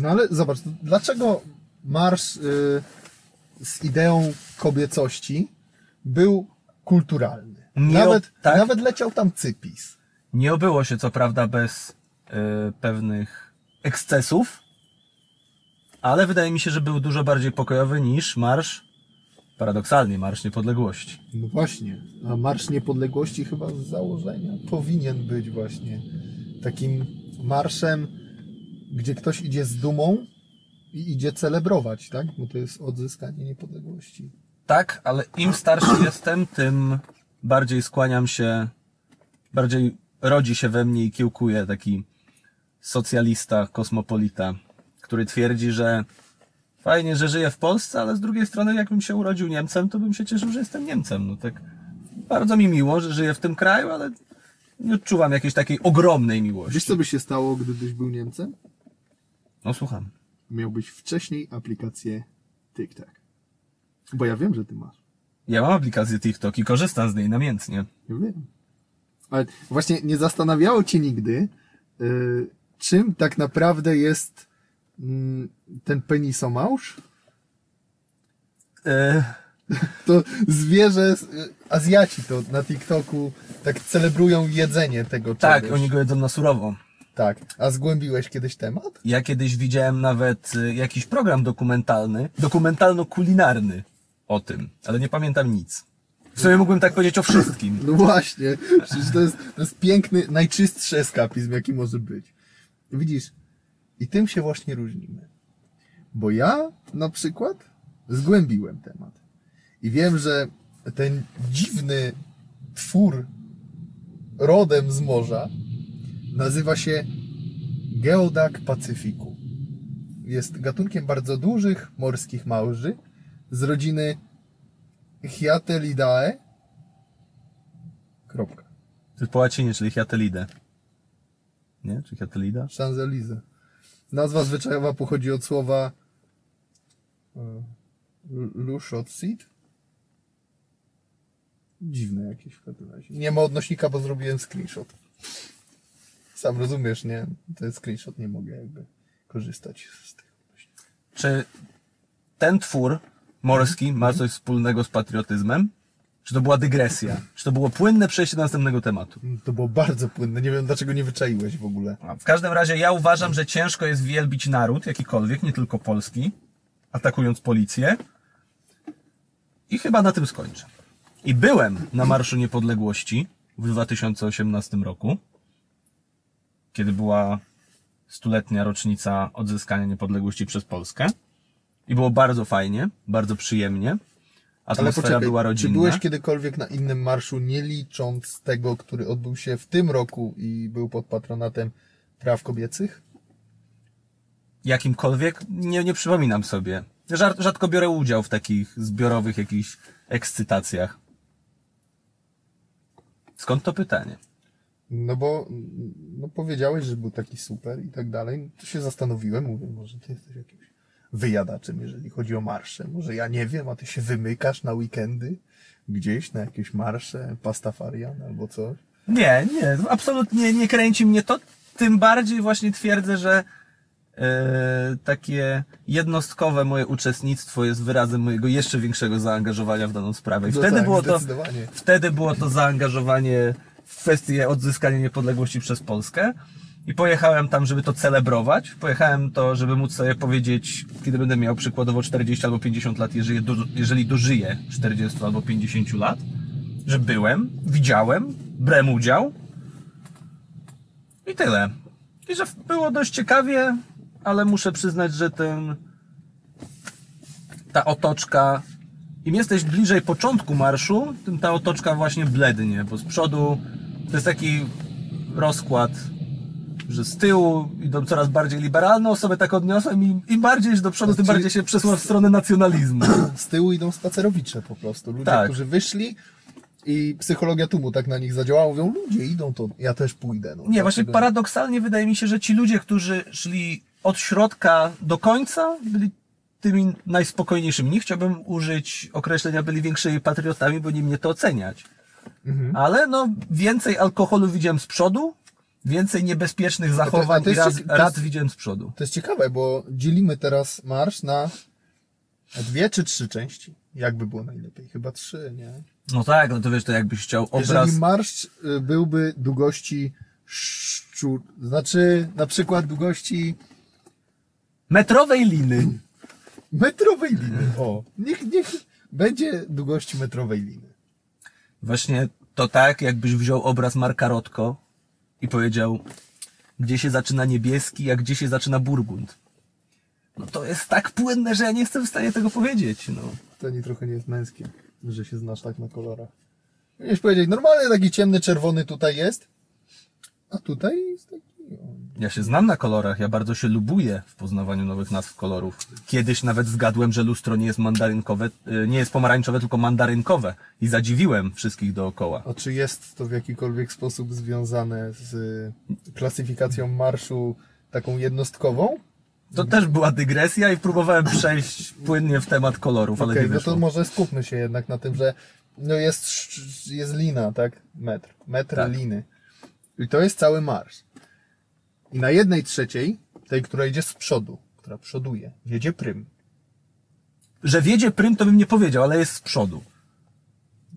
No ale zobacz, dlaczego marsz y, z ideą kobiecości był kulturalny? Nie Nawet, tak? nawet leciał tam cypis. Nie obyło się co prawda bez y, pewnych ekscesów, ale wydaje mi się, że był dużo bardziej pokojowy niż marsz, paradoksalnie, Marsz Niepodległości. No właśnie, a Marsz Niepodległości chyba z założenia powinien być właśnie takim marszem, gdzie ktoś idzie z dumą i idzie celebrować, tak? Bo to jest odzyskanie niepodległości. Tak, ale im starszy jestem, tym bardziej skłaniam się, bardziej rodzi się we mnie i kiełkuje taki socjalista, kosmopolita, który twierdzi, że fajnie, że żyję w Polsce, ale z drugiej strony, jakbym się urodził Niemcem, to bym się cieszył, że jestem Niemcem. No tak, bardzo mi miło, że żyję w tym kraju, ale nie odczuwam jakiejś takiej ogromnej miłości. Wiesz, co by się stało, gdybyś był Niemcem? No słucham. Miałbyś wcześniej aplikację TikTok. Bo ja wiem, że ty masz. Ja mam aplikację TikTok i korzystam z niej namiętnie. Ja wiem. Ale właśnie nie zastanawiało cię nigdy, y, czym tak naprawdę jest mm, ten penisomałż? E, To zwierzę, y, Azjaci to na TikToku tak celebrują jedzenie tego tak, czegoś. oni go jedzą na surowo. Tak. A zgłębiłeś kiedyś temat? Ja kiedyś widziałem nawet y, jakiś program dokumentalny, dokumentalno-kulinarny o tym, ale nie pamiętam nic. W sumie mógłbym tak powiedzieć o wszystkim. No właśnie. Przecież to jest, to jest piękny, najczystszy eskapizm, jaki może być. Widzisz, i tym się właśnie różnimy. Bo ja na przykład zgłębiłem temat. I wiem, że ten dziwny twór rodem z morza nazywa się Geodak Pacyfiku. Jest gatunkiem bardzo dużych morskich małży z rodziny Hyatelidae. Kropka. To po łacinie, czyli hiatelidę. Nie? Czy hiatelida? Champs-Élysées. Nazwa zwyczajowa pochodzi od słowa e, Lushot Seed. Dziwne jakieś w każdym razie. Nie ma odnośnika, bo zrobiłem screenshot. Sam rozumiesz, nie? To jest screenshot, nie mogę jakby korzystać z tych. Czy ten twór morski ma coś wspólnego z patriotyzmem? Czy to była dygresja? Czy to było płynne przejście do następnego tematu? To było bardzo płynne. Nie wiem, dlaczego nie wyczaiłeś w ogóle. W każdym razie ja uważam, że ciężko jest wielbić naród, jakikolwiek, nie tylko polski, atakując policję. I chyba na tym skończę. I byłem na Marszu Niepodległości w 2018 roku, kiedy była stuletnia rocznica odzyskania niepodległości przez Polskę. I było bardzo fajnie, bardzo przyjemnie. Ale Atmosfera poczekaj, była czy rodzinna. byłeś kiedykolwiek na innym marszu, nie licząc tego, który odbył się w tym roku i był pod patronatem praw kobiecych? jakimkolwiek, nie, nie przypominam sobie. Rzad, rzadko biorę udział w takich zbiorowych jakichś ekscytacjach. Skąd to pytanie? No bo no powiedziałeś, że był taki super i tak dalej. To się zastanowiłem, mówię, może ty jesteś jakimś wyjadaczem, jeżeli chodzi o marsze. Może ja nie wiem, a ty się wymykasz na weekendy gdzieś na jakieś marsze, pastafarian albo coś. Nie, nie, absolutnie nie kręci mnie to. Tym bardziej właśnie twierdzę, że e, takie jednostkowe moje uczestnictwo jest wyrazem mojego jeszcze większego zaangażowania w daną sprawę. I No wtedy tak, było to, wtedy było to zaangażowanie w kwestię odzyskania niepodległości przez Polskę. I pojechałem tam, żeby to celebrować. Pojechałem to, żeby móc sobie powiedzieć, kiedy będę miał przykładowo 40 albo 50 lat, jeżeli, do, jeżeli dożyję 40 albo 50 lat, że byłem, widziałem, brałem udział. I tyle. I że było dość ciekawie, ale muszę przyznać, że ten, ta otoczka, im jesteś bliżej początku marszu, tym ta otoczka właśnie blednie, bo z przodu to jest taki rozkład, że z tyłu idą coraz bardziej liberalne osoby, tak odniosłem i im bardziej iść do przodu, tym Czyli- bardziej się przesuwa w stronę nacjonalizmu. Z tyłu idą spacerowicze po prostu. Ludzie, Tak. którzy wyszli i psychologia tłumu tak na nich zadziałała. Mówią, ludzie idą, to ja też pójdę. No, Nie, właśnie paradoksalnie wydaje mi się, że ci ludzie, którzy szli od środka do końca, byli tymi najspokojniejszymi. Nie chciałbym użyć określenia byli większymi patriotami, bo nie mnie to oceniać. Ale no, więcej alkoholu widziałem z przodu Więcej niebezpiecznych zachowań to raz, to jest- rad widziałem z przodu. To jest ciekawe, bo dzielimy teraz marsz na dwie czy trzy części. Jakby było najlepiej? Chyba trzy, nie? No tak, no to wiesz, to jakbyś chciał obraz... Jeżeli marsz y, byłby długości szczur, znaczy na przykład długości Metrowej liny. metrowej liny. O, niech, niech będzie długości metrowej liny. Właśnie to tak, jakbyś wziął obraz Marka Rotko i powiedział, gdzie się zaczyna niebieski, a gdzie się zaczyna burgund. No to jest tak płynne, że ja nie jestem w stanie tego powiedzieć, no. To nie trochę nie jest męskie, że się znasz tak na kolorach. Powinieneś powiedzieć, normalny taki ciemny czerwony tutaj jest, a tutaj jest taki... Ja się znam na kolorach, ja bardzo się lubuję w poznawaniu nowych nazw kolorów. Kiedyś nawet zgadłem, że lustro nie jest mandarynkowe, y, nie jest pomarańczowe, tylko mandarynkowe. I zadziwiłem wszystkich dookoła. A czy jest to w jakikolwiek sposób związane z y, klasyfikacją marszu taką jednostkową? To też była dygresja i próbowałem przejść płynnie w temat kolorów, ale nie no wyszło. to może skupmy się jednak na tym, że no jest, jest lina, tak? Metr. Metr Tak. liny. I to jest cały marsz. I na jednej trzeciej, tej, która idzie z przodu, która przoduje, jedzie prym. Że wiedzie prym, to bym nie powiedział, ale jest z przodu.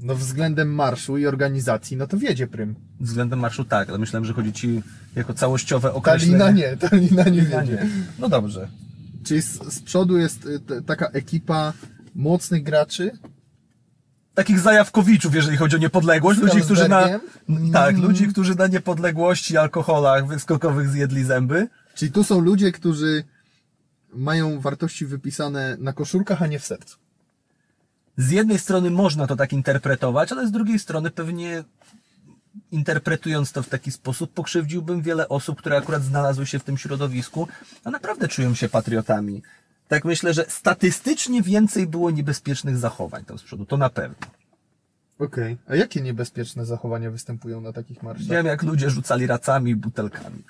No względem marszu i organizacji, no to wiedzie prym. Względem marszu tak, ale myślałem, że chodzi ci jako całościowe Ta określenie. lina nie, ta lina nie Lina wiedzie. nie. No dobrze. Czyli z, z przodu jest y, t- taka ekipa mocnych graczy, Takich zajawkowiczów, jeżeli chodzi o niepodległość, ludzi, którzy na... Tak, Mm. ludzi, którzy na niepodległości, alkoholach wyskokowych zjedli zęby. czyli tu są ludzie, którzy mają wartości wypisane na koszulkach, a nie w sercu. Z jednej strony można to tak interpretować, ale z drugiej strony pewnie interpretując to w taki sposób pokrzywdziłbym wiele osób, które akurat znalazły się w tym środowisku, a naprawdę czują się patriotami. Tak myślę, że statystycznie więcej było niebezpiecznych zachowań tam z przodu, to na pewno. Okej. A jakie niebezpieczne zachowania występują na takich marszach? Wiem, jak ludzie rzucali racami i butelkami.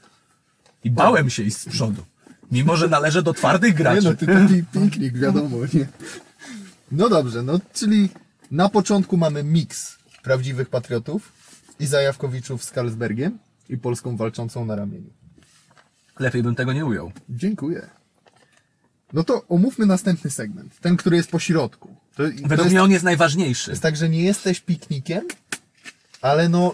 I bałem się iść z przodu. Mimo, że należę do twardych Nie graczy. no, ty taki piknik, wiadomo, nie? No dobrze, no czyli na początku mamy miks prawdziwych patriotów i zajawkowiczów z Carlsbergiem i Polską walczącą na ramieniu. Lepiej bym tego nie ujął. Dziękuję. No to omówmy następny segment, ten, który jest po środku. To, to Według jest, mnie on jest najważniejszy. jest tak, że nie jesteś piknikiem, ale no,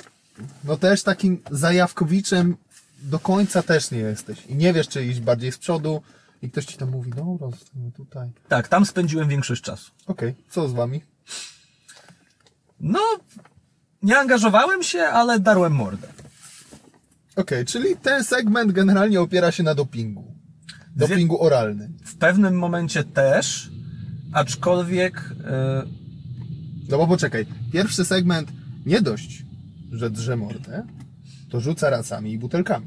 no też takim zajawkowiczem do końca też nie jesteś. I nie wiesz, czy iść bardziej z przodu i ktoś ci tam mówi, dobra, zostańmy tutaj. Tak, tam spędziłem większość czasu. Okej, co z wami? No, nie angażowałem się, ale darłem mordę. Okej, czyli ten segment generalnie opiera się na dopingu. Dopingu oralnym. W pewnym momencie też, aczkolwiek e, No bo poczekaj, pierwszy segment nie dość, że drze mordę, to rzuca racami i butelkami.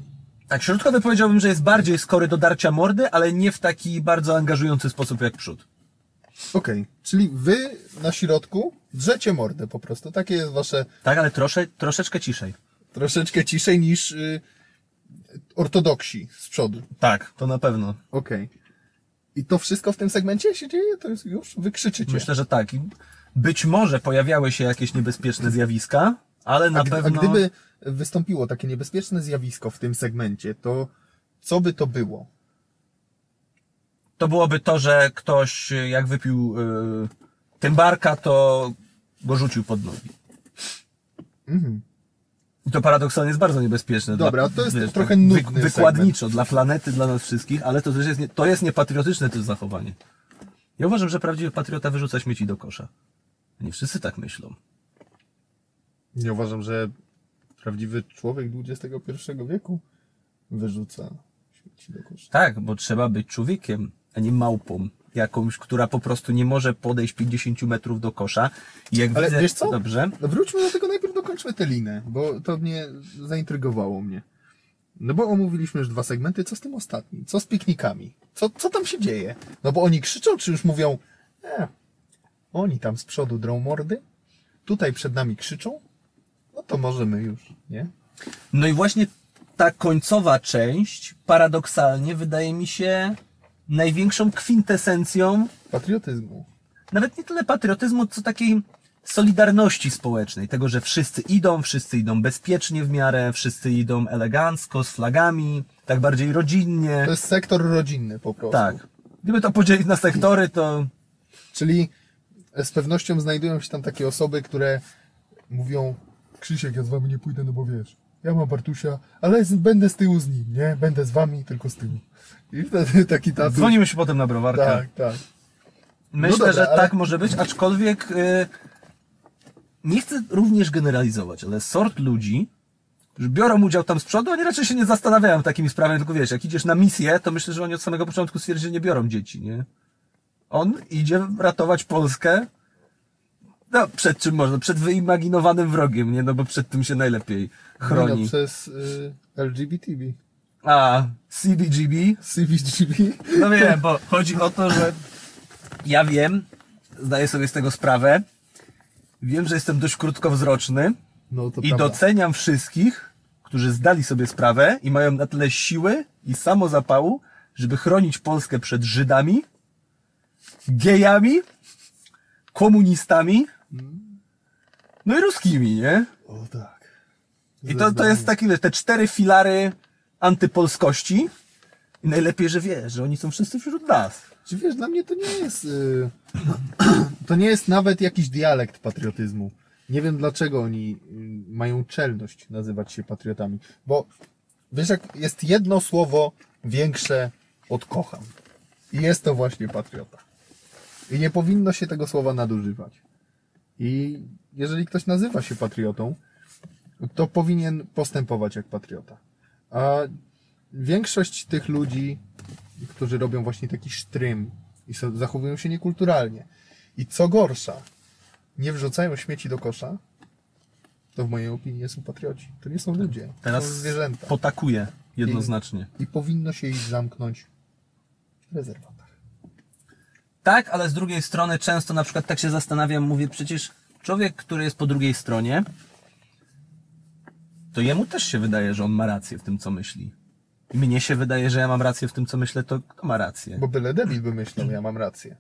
tak, środkowy powiedziałbym, że jest bardziej skory do darcia mordy, ale nie w taki bardzo angażujący sposób jak przód. Okej, czyli wy na środku drzecie mordę po prostu. Takie jest wasze Tak, ale trosze, troszeczkę ciszej. troszeczkę ciszej niż y, ortodoksi z przodu. Tak, to na pewno. Okej. I to wszystko w tym segmencie się dzieje? To jest już wykrzyczycie. Myślę, że tak. Być może pojawiały się jakieś niebezpieczne zjawiska, ale na a, pewno... a gdyby wystąpiło takie niebezpieczne zjawisko w tym segmencie, to co by to było? to byłoby to, że ktoś y, jak wypił y, tymbarka, to go rzucił pod nogi. I to paradoksalnie jest bardzo niebezpieczne. Dobra, dla, to jest wiesz, trochę nudny Wykładniczo, dla planety, dla nas wszystkich, ale to też jest, nie, to jest niepatriotyczne też zachowanie. Ja uważam, że prawdziwy patriota wyrzuca śmieci do kosza. Nie wszyscy tak myślą. Nie uważam, że prawdziwy człowiek XXI wieku wyrzuca śmieci do kosza. Tak, bo trzeba być człowiekiem, a nie małpą. Jakąś, która po prostu nie może podejść 50 metrów do kosza. I jak Ale widzę, wiesz co? Dobrze. Wróćmy do tego, najpierw dokończmy tę linę, bo to mnie zaintrygowało mnie. No bo omówiliśmy już dwa segmenty, co z tym ostatnim? Co z piknikami? Co, co tam się dzieje? No bo oni krzyczą, czy już mówią, e, oni tam z przodu drą mordy, tutaj przed nami krzyczą, no to możemy już, nie? No i właśnie ta końcowa część paradoksalnie wydaje mi się największą kwintesencją Patriotyzmu. nawet nie tyle patriotyzmu, co takiej solidarności społecznej, tego, że wszyscy idą, wszyscy idą bezpiecznie w miarę, wszyscy idą elegancko, z flagami, tak bardziej rodzinnie. To jest sektor rodzinny po prostu. Tak. Gdyby to podzielić na sektory, to Czyli z pewnością znajdują się tam takie osoby, które mówią Krzysiek, ja z wami nie pójdę, no bo wiesz, ja mam Bartusia, ale z, będę z tyłu z nim, nie? Będę z wami, tylko z tyłu. I wtedy taki tatuś... dzwonimy się potem na browarkę. Tak, tak. Myślę, dobra, że ale- tak może być, aczkolwiek y, nie chcę również generalizować, ale sort ludzi, że biorą udział tam z przodu, oni raczej się nie zastanawiają takimi sprawami, tylko wiesz, jak idziesz na misję, to myślę, że oni od samego początku stwierdzili, że nie biorą dzieci, nie? On idzie ratować Polskę, no, przed czym można? Przed wyimaginowanym wrogiem, nie? No bo przed tym się najlepiej chroni. No, przez y, LGBTB. A, CBGB, CBGB. No wiem, bo chodzi o to, że ja wiem, zdaję sobie z tego sprawę, wiem, że jestem dość krótkowzroczny No i prawda. doceniam wszystkich, którzy zdali sobie sprawę i mają na tyle siły i samozapału, żeby chronić Polskę przed Żydami, gejami, komunistami, no i ruskimi, nie? O tak. I to, to jest takie, te cztery filary antypolskości i najlepiej, że wiesz, że oni są wszyscy wśród nas. Czy wiesz, dla mnie to nie jest. y, To nie jest nawet jakiś dialekt patriotyzmu. Nie wiem dlaczego oni y, mają czelność nazywać się patriotami. Bo wiesz, jak jest jedno słowo większe od kocham. I jest to właśnie patriota. I nie powinno się tego słowa nadużywać. I jeżeli ktoś nazywa się patriotą, to powinien postępować jak patriota. A większość tych ludzi, którzy robią właśnie taki sztrym i zachowują się niekulturalnie. I co gorsza, nie wrzucają śmieci do kosza, to w mojej opinii nie są patrioci. To nie są ludzie, to Teraz są zwierzęta. potakuje jednoznacznie. I powinno się ich zamknąć w rezerwatach. Tak, ale z drugiej strony często na przykład tak się zastanawiam, mówię, przecież człowiek, który jest po drugiej stronie, to jemu też się wydaje, że on ma rację w tym, co myśli. Mnie się wydaje, że ja mam rację w tym, co myślę, to kto ma rację? Bo byle debil by myślał, ja mam rację.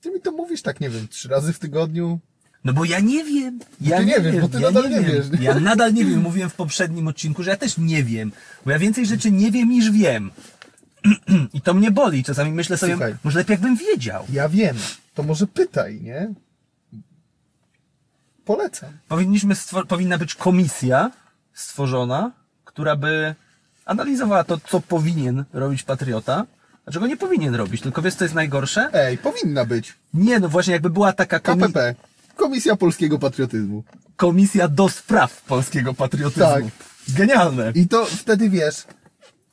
Ty mi to mówisz tak, nie wiem, trzy razy w tygodniu. No bo ja nie wiem. Ja ty nie wiesz, bo ty ja nadal nie wiem. wiesz. Ja nadal nie wiem. Mówiłem w poprzednim odcinku, że ja też nie wiem. Bo ja więcej rzeczy nie wiem niż wiem. I to mnie boli. Czasami myślę sobie, Słuchaj. może lepiej jakbym wiedział. Ja wiem, to może pytaj, nie? Polecam. Powinniśmy stwo- powinna być komisja stworzona, która by analizowała to, co powinien robić patriota, a czego nie powinien robić. Tylko wiesz, co jest najgorsze? Ej, powinna być. Nie, no właśnie, jakby była taka komi- KPP. Komisja Polskiego Patriotyzmu. komisja do spraw polskiego patriotyzmu. Tak. Genialne. I to wtedy wiesz,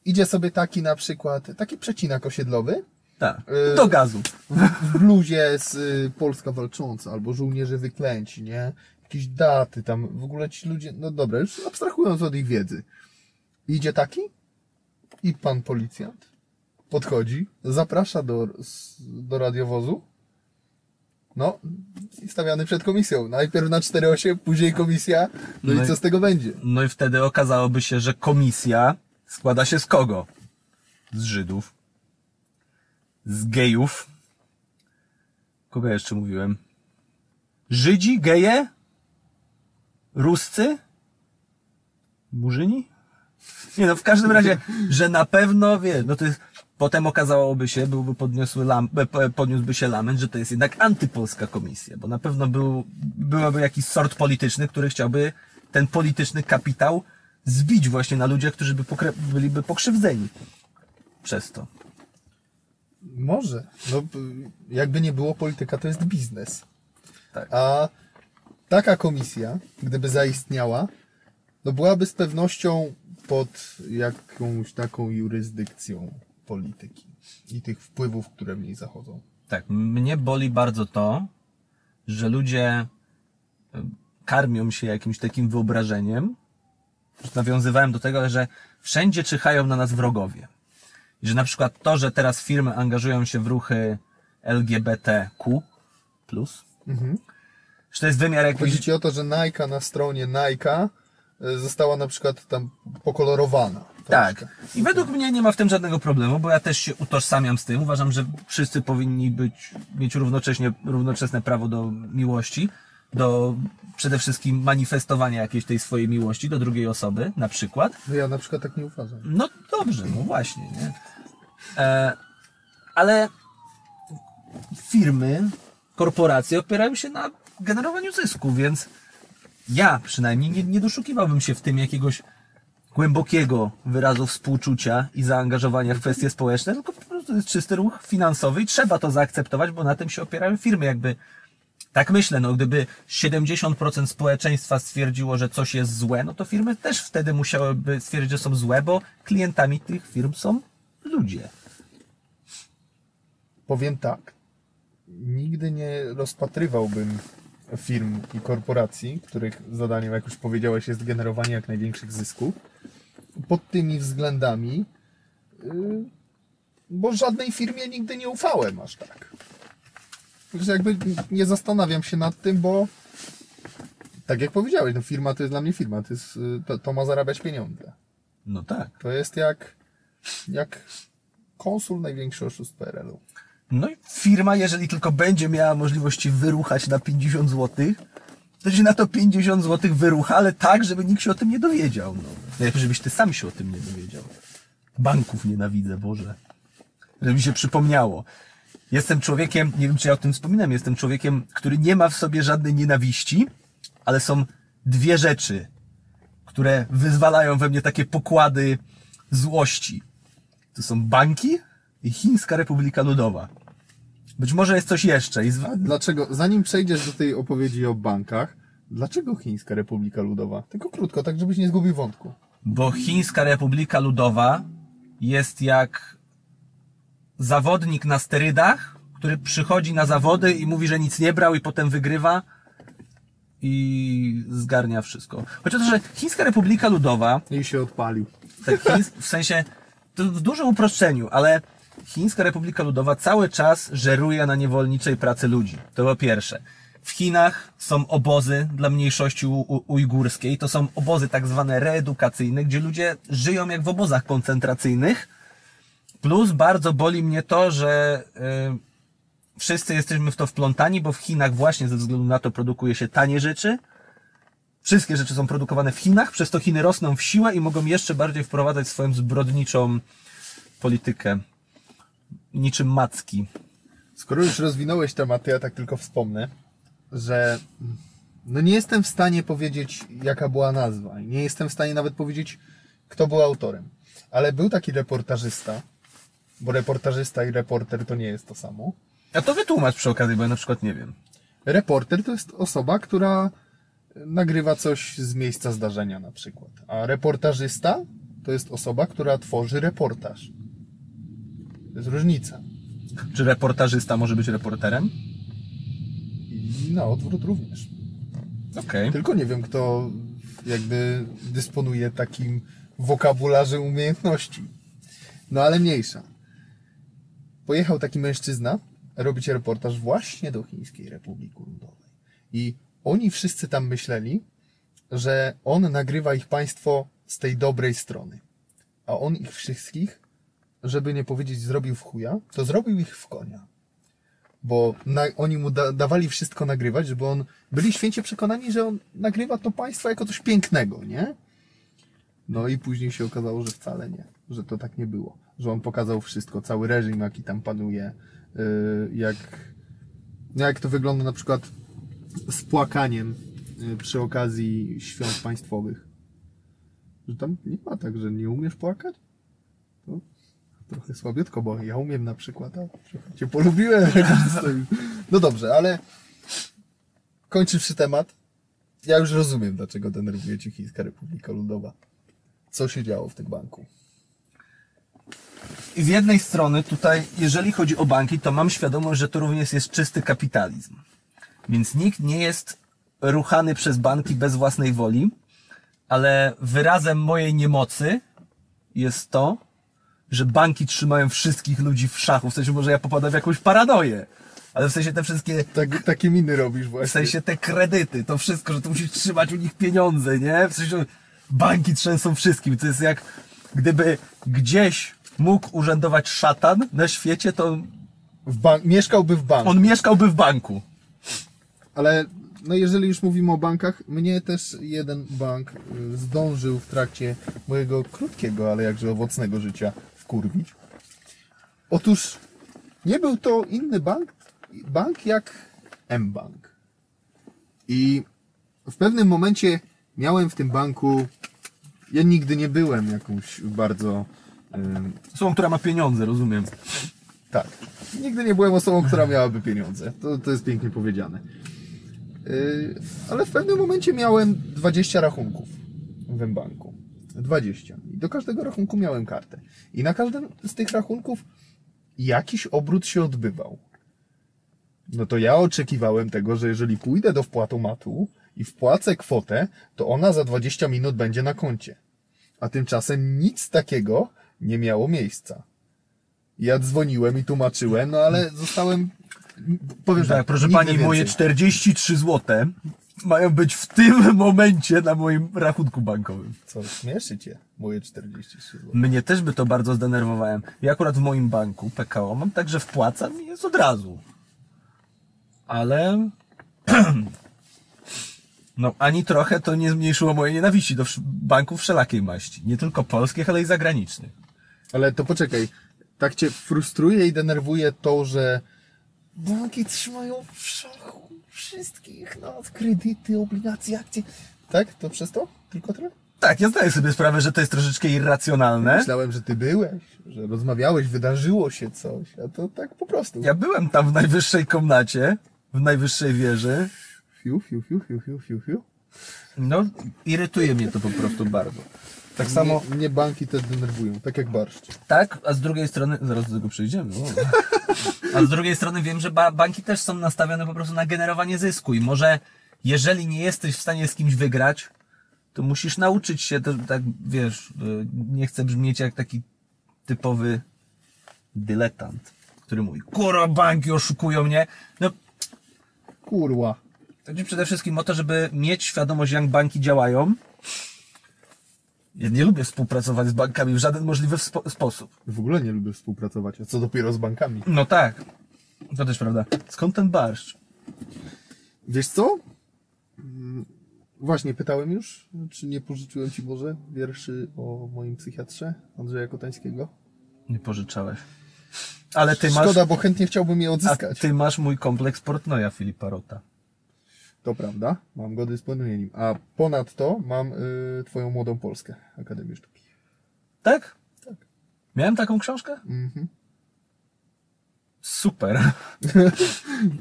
idzie sobie taki na przykład, taki przecinak osiedlowy Tak. Y- Do gazu. w bluzie z y, Polska Walcząca albo Żołnierze Wyklęci, nie? Jakieś daty tam, w ogóle ci ludzie, no dobra, już abstrahując od ich wiedzy. Idzie taki i pan policjant podchodzi, zaprasza do, do radiowozu, no i stawiany przed komisją. Najpierw na 4.8, później komisja, no, No i co z tego będzie? No i wtedy okazałoby się, że komisja składa się z kogo? Z Żydów. Z gejów. Kogo jeszcze mówiłem? Żydzi, geje? Ruscy? Murzyni? Nie no, w każdym razie, że na pewno, wie, no to jest, potem okazałoby się, byłby podniosły lam, e, podniósłby się lament, że to jest jednak antypolska komisja, bo na pewno był, byłaby jakiś sort polityczny, który chciałby ten polityczny kapitał zbić właśnie na ludziach, którzy by pokre- byliby pokrzywdzeni przez to. Może. No, jakby nie było, polityka to jest biznes. Tak. A taka komisja, gdyby zaistniała, no byłaby z pewnością pod jakąś taką jurysdykcją polityki i tych wpływów, które w niej zachodzą. Tak, mnie boli bardzo to, że ludzie karmią się jakimś takim wyobrażeniem. Nawiązywałem do tego, że wszędzie czyhają na nas wrogowie. I że na przykład to, że teraz firmy angażują się w ruchy LGBTQ+, że to jest wymiar Chodzi jakiś... ci o to, że Nike na stronie Nike została na przykład tam pokolorowana. Tak. I według mnie nie ma w tym żadnego problemu, bo ja też się utożsamiam z tym. Uważam, że wszyscy powinni być, mieć równocześnie, równoczesne prawo do miłości, do przede wszystkim manifestowania jakiejś tej swojej miłości do drugiej osoby, na przykład. No ja na przykład tak nie uważam. No dobrze, no właśnie, nie? E, ale firmy, korporacje opierają się na generowaniu zysku, więc ja przynajmniej nie, nie doszukiwałbym się w tym jakiegoś głębokiego wyrazu współczucia i zaangażowania w kwestie społeczne, tylko po prostu jest czysty ruch finansowy i trzeba to zaakceptować, bo na tym się opierają firmy. Jakby tak myślę, no gdyby 70% społeczeństwa stwierdziło, że coś jest złe, no to firmy też wtedy musiałyby stwierdzić, że są złe, bo klientami tych firm są ludzie. Powiem tak. Nigdy nie rozpatrywałbym firm i korporacji, których zadaniem, jak już powiedziałeś, jest generowanie jak największych zysków, pod tymi względami, yy, bo żadnej firmie nigdy nie ufałem aż tak. Że jakby nie zastanawiam się nad tym, bo tak jak powiedziałeś, no firma to jest dla mnie firma, to, jest, yy, to, to ma zarabiać pieniądze. No tak. To jest jak, jak konsul największy oszust PRL-u. No i firma, jeżeli tylko będzie miała możliwości wyruchać na 50 zł, to się na to 50 zł wyrucha, ale tak, żeby nikt się o tym nie dowiedział. No. Najlepiej, żebyś ty sam się o tym nie dowiedział. Banków nienawidzę, Boże. Żeby mi się przypomniało. Jestem człowiekiem, nie wiem czy ja o tym wspominam, jestem człowiekiem, który nie ma w sobie żadnej nienawiści, ale są dwie rzeczy, które wyzwalają we mnie takie pokłady złości. To są banki i Chińska Republika Ludowa. Być może jest coś jeszcze. I z... Dlaczego, zanim przejdziesz do tej opowiedzi o bankach, dlaczego Chińska Republika Ludowa? Tylko krótko, tak żebyś nie zgubił wątku. Bo Chińska Republika Ludowa jest jak zawodnik na sterydach, który przychodzi na zawody i mówi, że nic nie brał i potem wygrywa i zgarnia wszystko. Chociaż, że Chińska Republika Ludowa I się odpalił. tak, chińs- w sensie, to w dużym uproszczeniu, ale Chińska Republika Ludowa cały czas żeruje na niewolniczej pracy ludzi. To po pierwsze. W Chinach są obozy dla mniejszości ujgurskiej. To są obozy tak zwane reedukacyjne, gdzie ludzie żyją jak w obozach koncentracyjnych. Plus bardzo boli mnie to, że y, wszyscy jesteśmy w to wplątani, bo w Chinach właśnie ze względu na to produkuje się tanie rzeczy. Wszystkie rzeczy są produkowane w Chinach, przez to Chiny rosną w siłę i mogą jeszcze bardziej wprowadzać swoją zbrodniczą politykę. Niczym macki. Skoro już rozwinąłeś temat, to ja tak tylko wspomnę, że no nie jestem w stanie powiedzieć, jaka była nazwa. i Nie jestem w stanie nawet powiedzieć, kto był autorem. Ale był taki reportażysta, bo reportażysta i reporter to nie jest to samo. A to wytłumacz przy okazji, bo ja na przykład nie wiem. Reporter to jest osoba, która nagrywa coś z miejsca zdarzenia na przykład. A reportażysta to jest osoba, która tworzy reportaż. To jest różnica. Czy reportażysta może być reporterem? I na odwrót również. Okej. Tylko nie wiem, kto jakby dysponuje takim wokabularzem umiejętności. No ale mniejsza. Pojechał taki mężczyzna robić reportaż właśnie do Chińskiej Republiki Ludowej. I oni wszyscy tam myśleli, że on nagrywa ich państwo z tej dobrej strony. A on ich wszystkich, żeby nie powiedzieć zrobił w chuja, to zrobił ich w konia bo na, oni mu da, dawali wszystko nagrywać, żeby on, byli święcie przekonani, że on nagrywa to państwo jako coś pięknego, nie? No i później się okazało, że wcale nie, że to tak nie było, że on pokazał wszystko, cały reżim, jaki tam panuje, yy, jak, jak to wygląda na przykład z płakaniem yy, przy okazji świąt państwowych. Że tam nie ma tak, że nie umiesz płakać? Trochę słabiutko, bo ja umiem na przykład, a cię polubiłem. No dobrze, ale kończywszy temat, ja już rozumiem, dlaczego denerwuje cię Chińska Republika Ludowa. Co się działo w tym banku? I z jednej strony tutaj, jeżeli chodzi o banki, to mam świadomość, że to również jest czysty kapitalizm. Więc nikt nie jest ruchany przez banki bez własnej woli, ale wyrazem mojej niemocy jest to, że banki trzymają wszystkich ludzi w szachu. W sensie może ja popadam w jakąś paranoję. Ale w sensie te wszystkie, Tak, takie miny robisz właśnie. w sensie te kredyty, to wszystko, że ty musisz trzymać u nich pieniądze, nie? W sensie banki trzęsą wszystkim. To jest jak gdyby gdzieś mógł urzędować szatan na świecie, to W bank, mieszkałby w banku. on mieszkałby w banku. Ale no jeżeli już mówimy o bankach, mnie też jeden bank y, zdążył w trakcie mojego krótkiego, ale jakże owocnego życia wkurwić. Otóż nie był to inny bank, bank jak M-Bank. I w pewnym momencie miałem w tym banku, ja nigdy nie byłem jakąś bardzo ym, Osobą, która ma pieniądze, rozumiem. tak. Nigdy nie byłem osobą, która miałaby pieniądze. To, to jest pięknie powiedziane. Yy, ale w pewnym momencie miałem 20 rachunków w banku. 20. I do każdego rachunku miałem kartę. I na każdym z tych rachunków jakiś obrót się odbywał. No to ja oczekiwałem tego, że jeżeli pójdę do wpłatomatu i wpłacę kwotę, to ona za 20 minut będzie na koncie. A tymczasem nic takiego nie miało miejsca. Ja dzwoniłem i tłumaczyłem, no ale zostałem. Powiem Tak, proszę nigdy pani, moje więcej. 43 zł mają być w tym momencie na moim rachunku bankowym. Co, śmieszy cię? Moje 43 zł. Mnie też by to bardzo zdenerwowałem. Ja akurat w moim banku PKO mam tak, że wpłacam i jest od razu. Ale... No, ani trochę to nie zmniejszyło mojej nienawiści do banków wszelakiej maści. Nie tylko polskich, ale i zagranicznych. Ale to poczekaj. Tak cię frustruje i denerwuje to, że banki trzymają w szachu wszystkich, no, kredyty, obligacje, akcje. Tak? To przez to? Tylko tyle? Tak, ja zdaję sobie sprawę, że to jest troszeczkę irracjonalne. Myślałem, że ty byłeś, że rozmawiałeś, wydarzyło się coś, a to tak po prostu. Ja byłem tam w najwyższej komnacie, w najwyższej wieży. Fiu, fiu, fiu, fiu, fiu, fiu, fiu. No, irytuje mnie to po prostu bardzo. Tak samo, Mnie, mnie banki też denerwują, tak jak barszcz. tak, a z drugiej strony, zaraz do tego przejdziemy. A z drugiej strony wiem, że ba banki też są nastawione po prostu na generowanie zysku i może jeżeli nie jesteś w stanie z kimś wygrać, to musisz nauczyć się, to, tak wiesz, y, nie chcę brzmieć jak taki typowy dyletant, który mówi, kurwa, banki oszukują mnie. No, Kurwa. Chodzi przede wszystkim o to, żeby mieć świadomość, jak banki działają. Ja nie lubię współpracować z bankami w żaden możliwy spo- sposób. W ogóle nie lubię współpracować, a co dopiero z bankami. No tak. To też prawda. Skąd ten barszcz? Wiesz co? Mm, Właśnie pytałem już, czy nie pożyczyłem ci może wierszy o moim psychiatrze Andrzeja Kotańskiego. Nie pożyczałeś. Ale ty masz, Szkoda, bo chętnie chciałbym je a odzyskać. ty masz mój kompleks Portnoja Filipa Rota. To prawda, mam go dysponuję nim. A ponadto mam y, twoją młodą Polskę, Akademię Sztuki. Tak? Tak. Miałem taką książkę? Mhm. Super.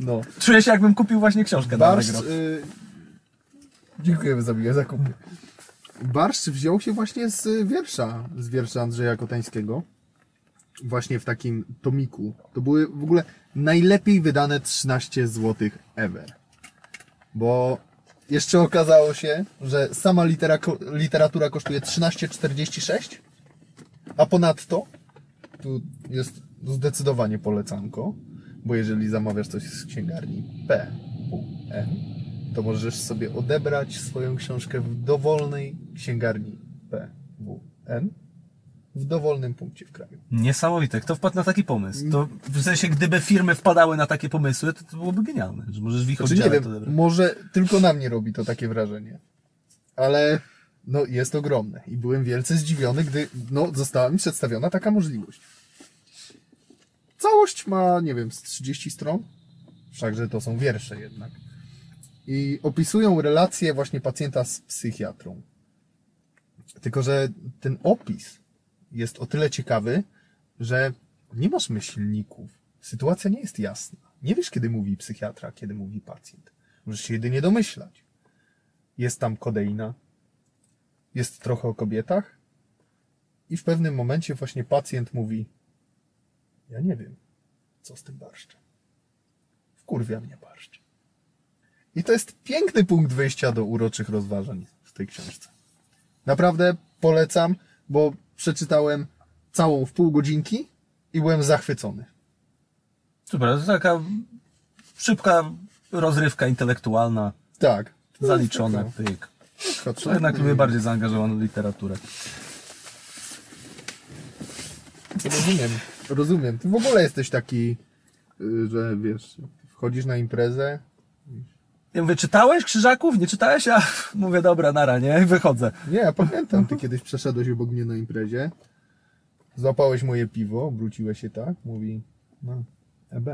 No. Czuję się, jakbym kupił właśnie książkę na Barszcz... Allegro. Y, dziękujemy za miłe zakupy. Barszcz wziął się właśnie z wiersza, z wiersza Andrzeja Kotańskiego. Właśnie w takim tomiku. To były w ogóle najlepiej wydane 13 zł ever. Bo jeszcze okazało się, że sama litera, literatura kosztuje 13,46, a ponadto tu jest zdecydowanie polecanko, bo jeżeli zamawiasz coś z księgarni PWN, to możesz sobie odebrać swoją książkę w dowolnej księgarni PWN w dowolnym punkcie w kraju. Niesamowite. Kto wpadł na taki pomysł? To w sensie, gdyby firmy wpadały na takie pomysły, to, to byłoby genialne, że możesz w ich Znaczy nie wiem, to może tylko na mnie robi to takie wrażenie. Ale no jest ogromne i byłem wielce zdziwiony, gdy no, została mi przedstawiona taka możliwość. Całość ma, nie wiem, z 30 stron. Wszakże to są wiersze jednak. I opisują relacje właśnie pacjenta z psychiatrą. Tylko, że ten opis jest o tyle ciekawy, że nie masz myślników. Sytuacja nie jest jasna. Nie wiesz, kiedy mówi psychiatra, kiedy mówi pacjent. Możesz się jedynie domyślać. Jest tam kodeina, jest trochę o kobietach i w pewnym momencie właśnie pacjent mówi ja nie wiem, co z tym barszczem. Wkurwia mnie barszcz. I to jest piękny punkt wyjścia do uroczych rozważań w tej książce. Naprawdę polecam, bo przeczytałem całą w pół godzinki i byłem zachwycony. Super, to taka szybka rozrywka intelektualna, Tak. zaliczona. Pyk. Chodź, To jednak lubię bardziej zaangażowaną literaturę. Rozumiem, rozumiem. Ty w ogóle jesteś taki, y, że wiesz, wchodzisz na imprezę, Ja mówię, czytałeś Krzyżaków? Nie czytałeś? A mówię, dobra, nara, nie? I wychodzę. Nie, ja pamiętam, ty kiedyś przeszedłeś obok mnie na imprezie, złapałeś moje piwo, obróciłeś się tak, mówi, no, EB,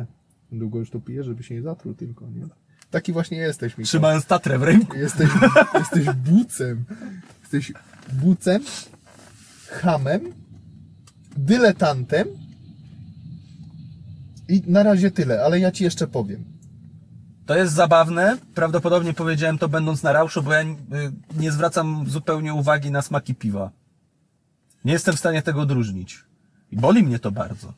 długo już to pije, żeby się nie zatruł tylko, nie? Taki właśnie jesteś, Michał. Trzymając tatrę w ręku. Jesteś, jesteś bucem. Jesteś bucem, hamem, dyletantem i na razie tyle, ale ja ci jeszcze powiem. To jest zabawne. Prawdopodobnie powiedziałem to będąc na rauszu, bo ja y, nie zwracam zupełnie uwagi na smaki piwa. Nie jestem w stanie tego odróżnić. I boli mnie to bardzo.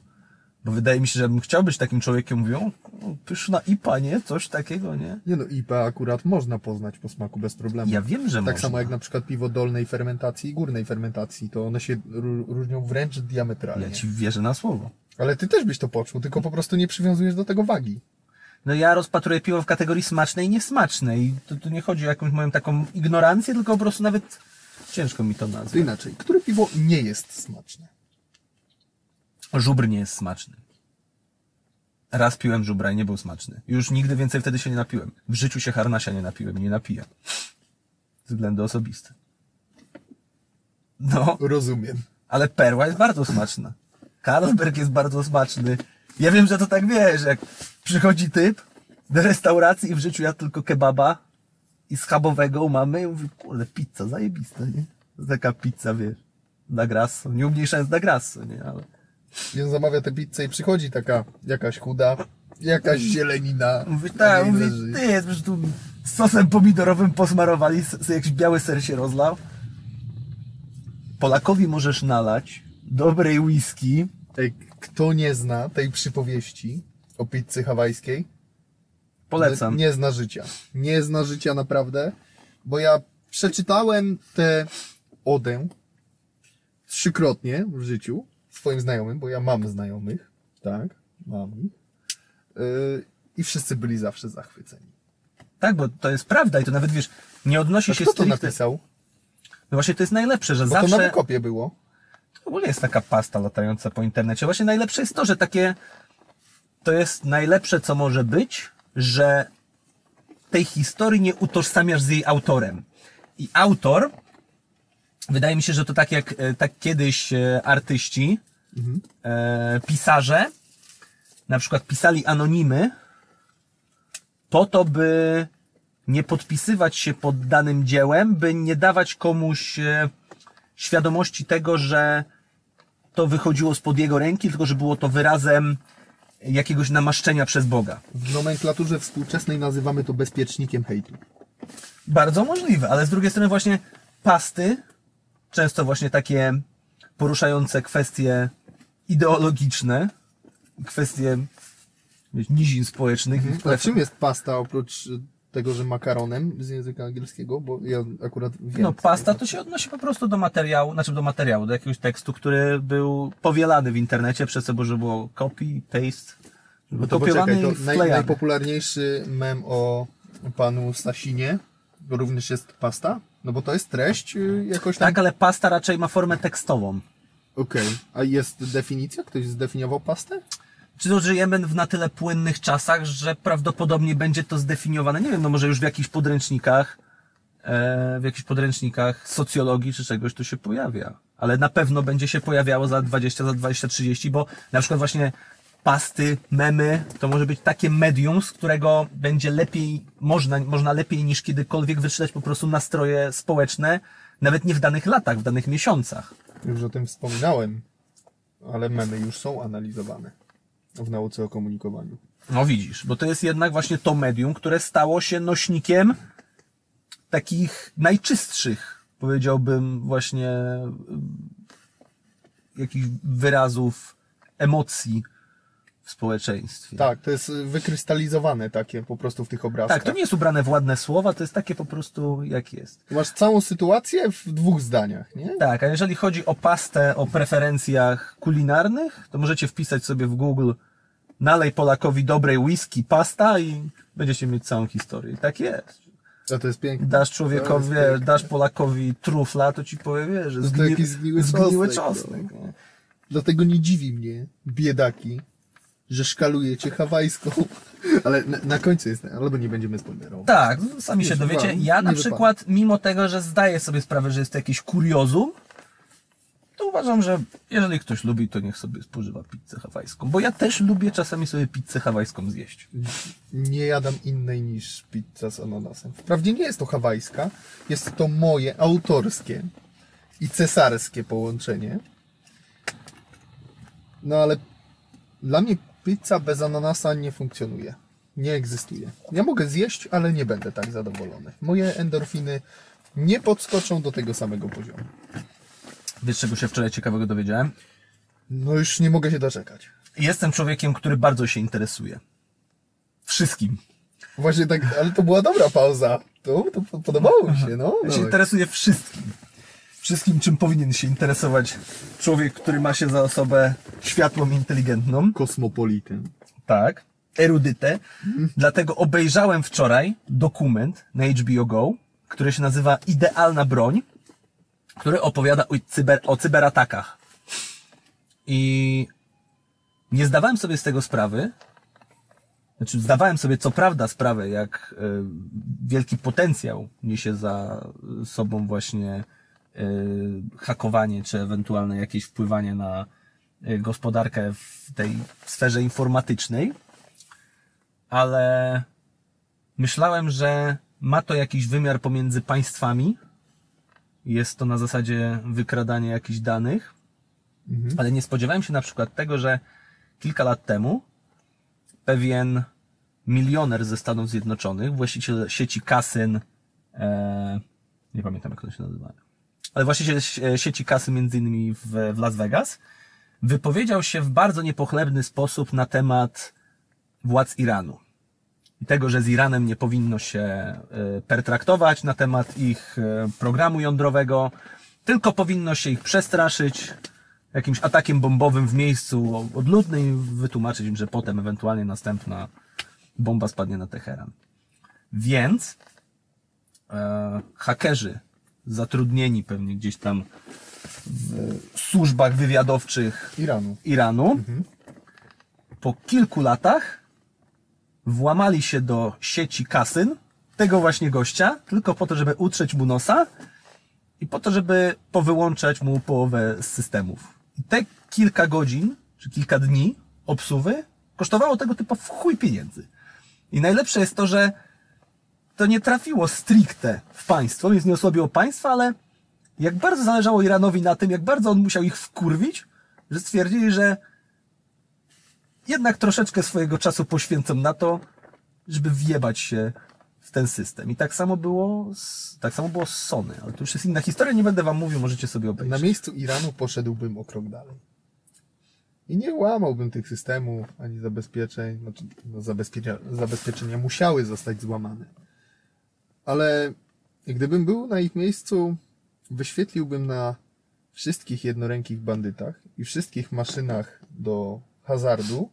Bo wydaje mi się, że bym chciał być takim człowiekiem, mówią, "O, pyszna IPA, nie? Coś takiego, nie? Nie no, IPA akurat można poznać po smaku bez problemu. Ja wiem, że tak można. samo jak na przykład piwo dolnej fermentacji i górnej fermentacji, to one się ró- różnią wręcz diametralnie. Ja ci wierzę na słowo. Ale ty też byś to poczuł, tylko po prostu nie przywiązujesz do tego wagi. No ja rozpatruję piwo w kategorii smacznej i niesmacznej. I to, to nie chodzi o jakąś moją taką ignorancję, tylko po prostu nawet ciężko mi to To nazwać. inaczej, które piwo nie jest smaczne? Żubr nie jest smaczny. Raz piłem żubra i nie był smaczny. Już nigdy więcej wtedy się nie napiłem. W życiu się harnasia nie napiłem i nie napiję. Względy osobiste. No, Rozumiem. ale perła jest bardzo smaczna. Carlsberg jest bardzo smaczny. Ja wiem, że to tak wiesz, jak przychodzi typ do restauracji i w życiu ja tylko kebaba i schabowego u mamy i mówi, kurde, pizza, zajebista, nie? Taka pizza, wiesz, da grasso. Nie umniejszając da grasso, nie? Ale... I on zamawia tę pizzę i przychodzi taka jakaś chuda, jakaś zielenina. Mówi, na tak, mówi, leży. ty jest, że tu sosem pomidorowym posmarowali, jakiś biały ser się rozlał. Polakowi możesz nalać dobrej whisky, Ej, kto nie zna tej przypowieści o pizzy hawajskiej, polecam. Nie zna życia. Nie zna życia naprawdę, bo ja przeczytałem tę odę trzykrotnie w życiu swoim znajomym, bo ja mam znajomych, tak, mam ich. Yy, I wszyscy byli zawsze zachwyceni. Tak, bo to jest prawda i to nawet wiesz, nie odnosi A się kto to stricte... napisał? No właśnie to jest najlepsze, że Bo to na zawsze... wykopie było. To ogólnie jest taka pasta latająca po internecie. Właśnie najlepsze jest to, że takie... To jest najlepsze, co może być, że tej historii nie utożsamiasz z jej autorem. I autor, wydaje mi się, że to tak jak e, tak kiedyś e, artyści, e, pisarze, na przykład pisali anonimy, po to, by nie podpisywać się pod danym dziełem, by nie dawać komuś e, świadomości tego, że to wychodziło spod jego ręki, tylko że było to wyrazem jakiegoś namaszczenia przez Boga. W nomenklaturze współczesnej nazywamy to bezpiecznikiem hejtu. Bardzo możliwe, ale z drugiej strony właśnie pasty, często właśnie takie poruszające kwestie ideologiczne, kwestie nizin społecznych, A czym jest pasta oprócz tego, że makaronem z języka angielskiego? Bo ja akurat wiem. No, pasta to się odnosi po prostu do materiału, znaczy do materiału, do jakiegoś tekstu, który był powielany w internecie przez to, że było copy, paste, No to poczekaj, to naj, najpopularniejszy mem o panu Sasinie to również jest pasta? No bo to jest treść y, jakoś tam... Tak, ale pasta raczej ma formę tekstową. Okej. A jest definicja? Ktoś zdefiniował pastę? Czy to żyjemy w na tyle płynnych czasach, że prawdopodobnie będzie to zdefiniowane, nie wiem, no może już w jakichś podręcznikach, e, w jakichś podręcznikach socjologii czy czegoś to się pojawia. Ale na pewno będzie się pojawiało za 20, za 20, 30, bo na przykład właśnie pasty, memy, to może być takie medium, z którego będzie lepiej, można, można lepiej niż kiedykolwiek wyczytać po prostu nastroje społeczne, nawet nie w danych latach, w danych miesiącach. Już o tym wspominałem, ale memy już są analizowane w nauce o komunikowaniu. No widzisz, bo to jest jednak właśnie to medium, które stało się nośnikiem takich najczystszych, powiedziałbym, właśnie ym, jakichś wyrazów emocji w społeczeństwie. Tak, to jest y, wykrystalizowane takie po prostu w tych obrazkach. Tak, to nie jest ubrane w ładne słowa, to jest takie po prostu jak jest. Masz całą sytuację w dwóch zdaniach, nie? Tak, a jeżeli chodzi o pastę o preferencjach kulinarnych, to możecie wpisać sobie w Google nalej Polakowi dobrej whisky, pasta i będziecie mieć całą historię. I tak jest. A to jest piękne. Dasz człowiekowi, piękne. dasz Polakowi trufla, to ci powie, wie, że No to zgni, zgniły zgniły czosnek, nie? Dlatego nie dziwi mnie, biedaki, że szkalujecie hawajską. Ale na, na końcu jest, albo nie będziemy spoilerować. Tak, sami się dowiecie. Ja na przykład, mimo tego, że zdaję sobie sprawę, że jest to jakieś kuriozum, to uważam, że jeżeli ktoś lubi, to niech sobie spożywa pizzę hawajską. Bo ja też lubię czasami sobie pizzę hawajską zjeść. Nie jadam innej niż pizza z ananasem. Wprawdzie nie jest to hawajska, jest to moje autorskie i cesarskie połączenie. No ale dla mnie pizza bez ananasa nie funkcjonuje. Nie egzystuje. Ja mogę zjeść, ale nie będę tak zadowolony. Moje endorfiny nie podskoczą do tego samego poziomu. Wiesz, czego się wczoraj ciekawego dowiedziałem? No już nie mogę się doczekać. Jestem człowiekiem, który bardzo się interesuje. Wszystkim. Właśnie tak, ale to była dobra pauza. To, to podobało mi się, no. Ja się Dawaj. interesuje wszystkim. Wszystkim, czym powinien się interesować człowiek, który ma się za osobę światłą, inteligentną. Kosmopolitem. Tak. Erudytę. Dlatego obejrzałem wczoraj dokument na HBO Go, który się nazywa Idealna Broń, który opowiada o, cyber, o cyberatakach. I nie zdawałem sobie z tego sprawy, znaczy zdawałem sobie co prawda sprawę, jak e, wielki potencjał niesie za sobą właśnie e, hakowanie, czy ewentualne jakieś wpływanie na e, gospodarkę w tej sferze informatycznej, ale myślałem, że ma to jakiś wymiar pomiędzy państwami. Jest to na zasadzie wykradania jakichś danych, ale nie spodziewałem się na przykład tego, że kilka lat temu pewien milioner ze Stanów Zjednoczonych, właściciel sieci kasyn, e, nie pamiętam jak to się nazywa, ale właściciel sie- sieci kasy między innymi w, w Las Vegas, wypowiedział się w bardzo niepochlebny sposób na temat władz Iranu. I tego, że z Iranem nie powinno się e, pertraktować na temat ich e, programu jądrowego, tylko powinno się ich przestraszyć jakimś atakiem bombowym w miejscu odludnym i wytłumaczyć im, że potem ewentualnie następna bomba spadnie na Teheran. Więc e, hakerzy zatrudnieni pewnie gdzieś tam w służbach wywiadowczych Iranu. Iranu po kilku latach włamali się do sieci kasyn tego właśnie gościa, tylko po to, żeby utrzeć mu nosa i po to, żeby powyłączać mu połowę z systemów. I te kilka godzin, czy kilka dni obsuwy kosztowało tego typu w chuj pieniędzy. I najlepsze jest to, że to nie trafiło stricte w państwo, więc nie osłabiło państwa, ale jak bardzo zależało Iranowi na tym, jak bardzo on musiał ich wkurwić, że stwierdzili, że jednak troszeczkę swojego czasu poświęcą na to, żeby wjebać się w ten system. I tak samo było z, tak samo było z Sony, ale to już jest inna historia, nie będę wam mówił, możecie sobie Na obejrzeć. miejscu Iranu poszedłbym o krok dalej. I nie łamałbym tych systemów, ani zabezpieczeń. Znaczy, no zabezpieczenia musiały zostać złamane. Ale gdybym był na ich miejscu, wyświetliłbym na wszystkich jednorękich bandytach i wszystkich maszynach do hazardu,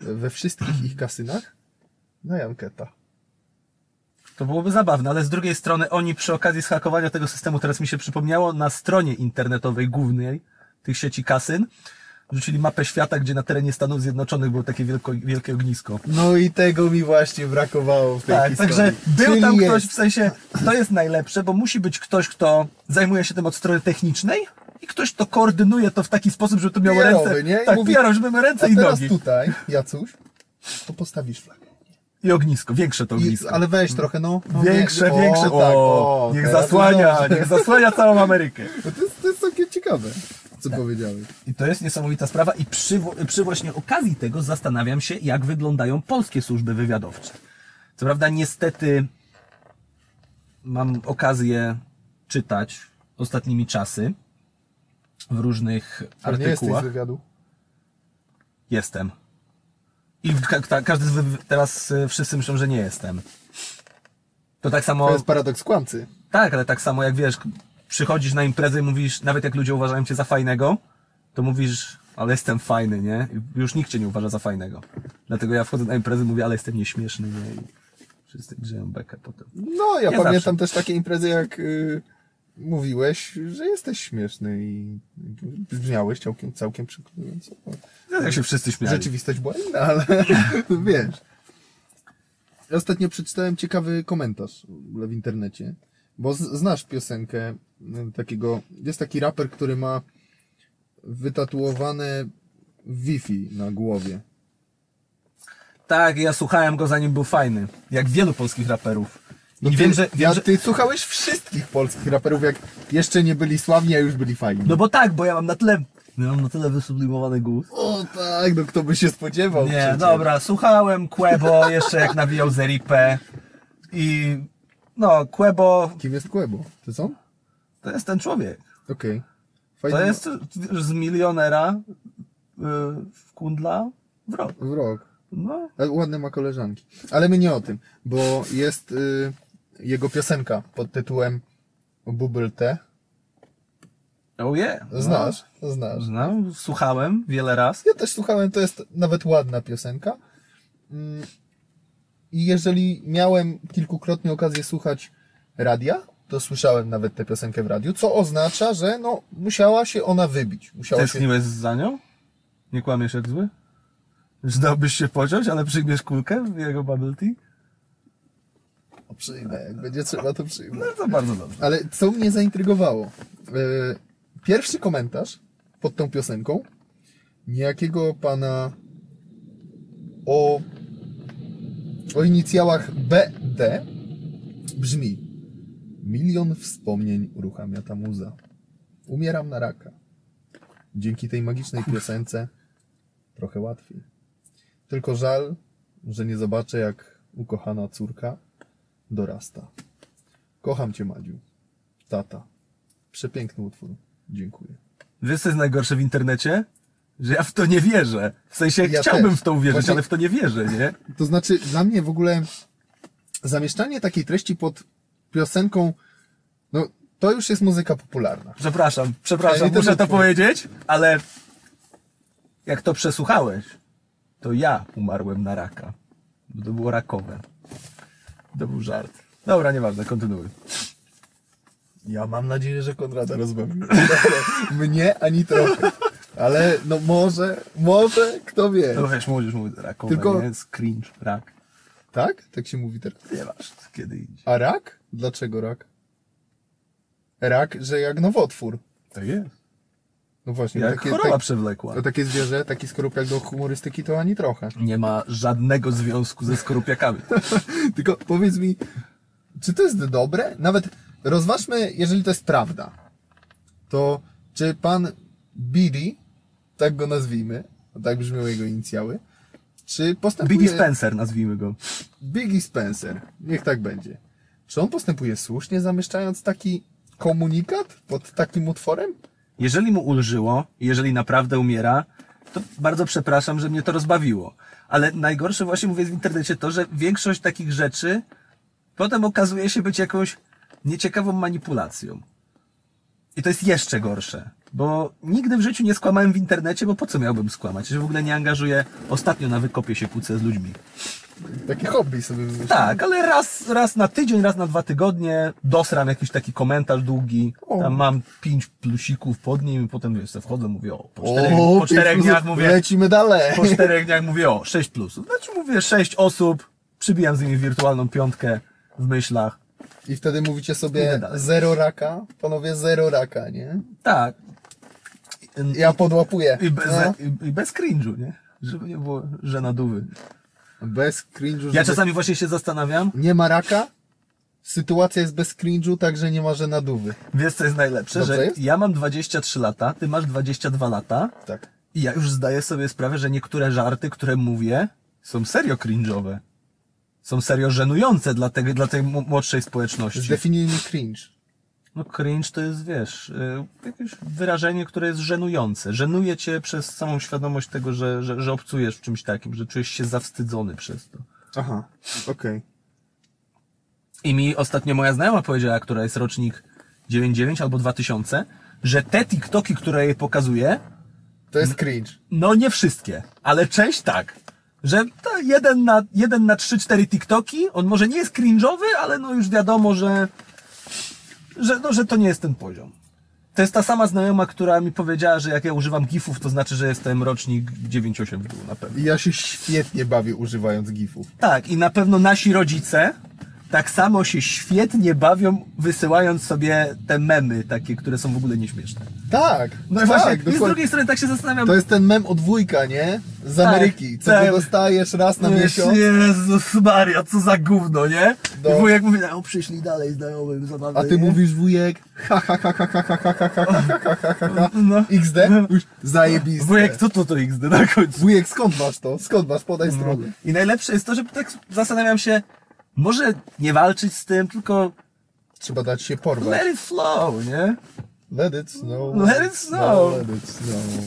we wszystkich ich kasynach, na Janketa. To byłoby zabawne, ale z drugiej strony oni przy okazji zhakowania tego systemu, teraz mi się przypomniało, na stronie internetowej głównej tych sieci kasyn, rzucili mapę świata, gdzie na terenie Stanów Zjednoczonych było takie wielko, wielkie ognisko. No i tego mi właśnie brakowało w tej Tak, historii. także był Czyli tam jest. ktoś, w sensie, to jest najlepsze, bo musi być ktoś, kto zajmuje się tym od strony technicznej i ktoś, kto koordynuje to w taki sposób, żeby to miało PR-owy, ręce. nie? I Tak, mówi, PR, żeby ręce i teraz nogi. tutaj, Jacuś, to postawisz flagę. I ognisko, większe to I, ognisko. ale weź trochę, no. no Większe, większe. Tak, o, niech teraz zasłania, dobrze. niech zasłania całą Amerykę. No to, jest, to jest całkiem ciekawe, co powiedziałeś. I to jest niesamowita sprawa i przy, przy właśnie okazji tego zastanawiam się, jak wyglądają polskie służby wywiadowcze. Co prawda niestety mam okazję czytać ostatnimi czasy w różnych nie jesteś artykułach. z wywiadu? Jestem. I ka ka każdy teraz y, wszyscy myślą, że nie jestem. To tak samo. To jest paradoks kłamcy. Tak, ale tak samo jak wiesz, przychodzisz na imprezę i mówisz, nawet jak ludzie uważają cię za fajnego, to mówisz, ale jestem fajny, nie? I już nikt cię nie uważa za fajnego. Dlatego ja wchodzę na imprezę i mówię, ale jestem nieśmieszny, nie? I wszyscy grzeją bekę potem. No, ja Nie pamiętam zawsze. też takie imprezy jak y, mówiłeś, że jesteś śmieszny i brzmiałeś całkiem, całkiem przekonująco. No, Jak się wszyscy śmiali. Rzeczywistość była inna, ale wiesz. Ostatnio przeczytałem ciekawy komentarz w internecie, bo znasz piosenkę y, takiego, jest taki raper, który ma wytatuowane Wi-Fi na głowie. Tak, ja słuchałem go zanim był fajny. Jak wielu polskich raperów. No I ty, wiem, że, wiem, ja, że... ty słuchałeś wszystkich polskich raperów, jak jeszcze nie byli sławni, a już byli fajni. No bo tak, bo ja mam na tyle... Ja mam na tyle wysublimowany głos. O tak, no kto by się spodziewał Nie, przecież. dobra, słuchałem Quebo jeszcze jak nawijał Zeripę i no, Quebo Kim jest Quebo? To są? to jest ten człowiek. Okej. To Fajny jest wiesz, z milionera y, w kundla w rok. w rok. No, Ładne ma koleżanki. Ale my nie o tym, bo jest y, jego piosenka pod tytułem Bubble Tea. oh yeah. No, Znasz? Znasz. Znam, słuchałem wiele raz. Ja też słuchałem, to jest nawet ładna piosenka. Mm, I jeżeli miałem kilkukrotnie okazję słuchać radia, to słyszałem nawet tę piosenkę w radiu, co oznacza, że no, musiała się ona wybić. Musiała się... Tęskniłeś za nią? Nie kłamiesz jak zły? Że dałbyś się pociąć, ale przyjmiesz kulkę w jego bubble tea? Przyjmę, jak będzie trzeba, to przyjmę. No to bardzo dobrze. Ale co mnie zaintrygowało? E, Pierwszy komentarz pod tą piosenką niejakiego pana o, o inicjałach BD brzmi Milion wspomnień uruchamia ta muza. Umieram na raka. Dzięki tej magicznej piosence trochę łatwiej. Tylko żal, że nie zobaczę jak ukochana córka dorasta. Kocham cię, Madziu. Tata. Przepiękny utwór. Dziękuję. Wiesz co jest najgorsze w internecie? Że ja w to nie wierzę. W sensie Ja chciałbym też. w to uwierzyć, Właśnie- ale w to nie wierzę, nie? To znaczy, dla mnie w ogóle zamieszczanie takiej treści pod piosenką, no to już jest muzyka popularna. Przepraszam, przepraszam, muszę to powiedzieć, ale jak to przesłuchałeś, to ja umarłem na raka. Bo to było rakowe. To był żart. Dobra, nieważne, kontynuuj. Ja mam nadzieję, że Konrada rozbawił. Mnie ani trochę. Ale no może, może, kto wie. No wiesz, młodzież mówi rakowe, Tylko- nie? Jest cringe, rak. Tak? Tak się mówi teraz. Nieważne, kiedy idzie. A rak? Dlaczego rak? Rak, że jak nowotwór. To jest. No właśnie. Jak takie, choroba tak, przewlekła. to takie zwierzę, taki skorupiak do humorystyki to ani trochę. Nie ma żadnego związku ze skorupiakami. Tylko powiedz mi, czy to jest dobre? Nawet rozważmy, jeżeli to jest prawda, to czy pan Biddy, tak go nazwijmy, tak brzmią jego inicjały, czy postępuje... Biggie Spencer, nazwijmy go. Biggie Spencer, niech tak będzie. Czy on postępuje słusznie, zamieszczając taki komunikat pod takim utworem? Jeżeli mu ulżyło, jeżeli naprawdę umiera, to bardzo przepraszam, że mnie to rozbawiło. Ale najgorsze właśnie mówię w internecie to, że większość takich rzeczy potem okazuje się być jakąś nieciekawą manipulacją. I to jest jeszcze gorsze. Bo nigdy w życiu nie skłamałem w internecie, bo po co miałbym skłamać? Się w ogóle nie angażuję. Ostatnio na wykopie się kłócę z ludźmi. Takie hobby sobie wymyśliłem. Tak, ale raz, raz na tydzień, raz na dwa tygodnie dosram jakiś taki komentarz długi. O. Tam mam pięć plusików pod nim i potem wiesz, se wchodzę, mówię o, po czterech, O, po czterech dniach mówię, Lecimy dalej. po czterech dniach mówię o, sześć plusów. Znaczy mówię sześć osób, przybijam z nimi wirtualną piątkę w myślach. I wtedy mówicie sobie zero raka, panowie zero raka, nie? Tak. Ja podłapuję. I, bez, No. i, i bez cringe'u, nie? Żeby nie było żenadówy. Bez cringe'u. Ja czasami właśnie się zastanawiam, Nie ma raka, sytuacja jest bez cringe'u, także nie ma żenadówy. wiesz co jest najlepsze, Dobrze że jest? ja mam 23 lata, ty masz 22 lata, Tak. I ja już zdaję sobie sprawę, że niektóre żarty, które mówię, są serio cringe'owe. Są serio żenujące dla, tego, dla tej młodszej społeczności. Zdefiniuj mi cringe. No cringe to jest, wiesz, y, jakieś wyrażenie, które jest żenujące. Żenuje cię przez samą świadomość tego, że, że, że obcujesz w czymś takim, że czujesz się zawstydzony przez to. Aha, okej. I mi ostatnio moja znajoma powiedziała, która jest rocznik 99 albo 2000, że te TikToki, które jej pokazuje, To jest cringe. No nie wszystkie, ale część tak. Że to jeden na, jeden na trzy, cztery TikToki, on może nie jest cringe'owy, ale no już wiadomo, że że, no, że to nie jest ten poziom. To jest ta sama znajoma, która mi powiedziała, że jak ja używam gifów, to znaczy, że jestem rocznik 9-8 w dół na pewno. I ja się świetnie bawię używając gifów. Tak, i na pewno nasi rodzice tak samo się świetnie bawią, wysyłając sobie te memy, takie, które są w ogóle nieśmieszne. Tak, No tak, właśnie, i z dokładnie. drugiej strony tak się zastanawiam. To jest ten mem od wujka, nie? Z Tak, Ameryki, co tak. dostajesz raz na miesiąc. Jezus Maria, co za gówno, nie? No. I wujek mówi, o przyszli dalej znajomym, zabawne, A ty nie? mówisz wujek, ha ha ha ha ha ha ha ha ha ha ha ha No. XD? Już Zajebiste. Wujek, co to to XD na końcu? Wujek, skąd masz to? Skąd masz? Podaj No. stronę. I najlepsze jest to, że tak zastanawiam się, może nie walczyć z tym, tylko Trzeba dać się porwać. let it flow, nie? Let it snow. Let it snow. Let it snow.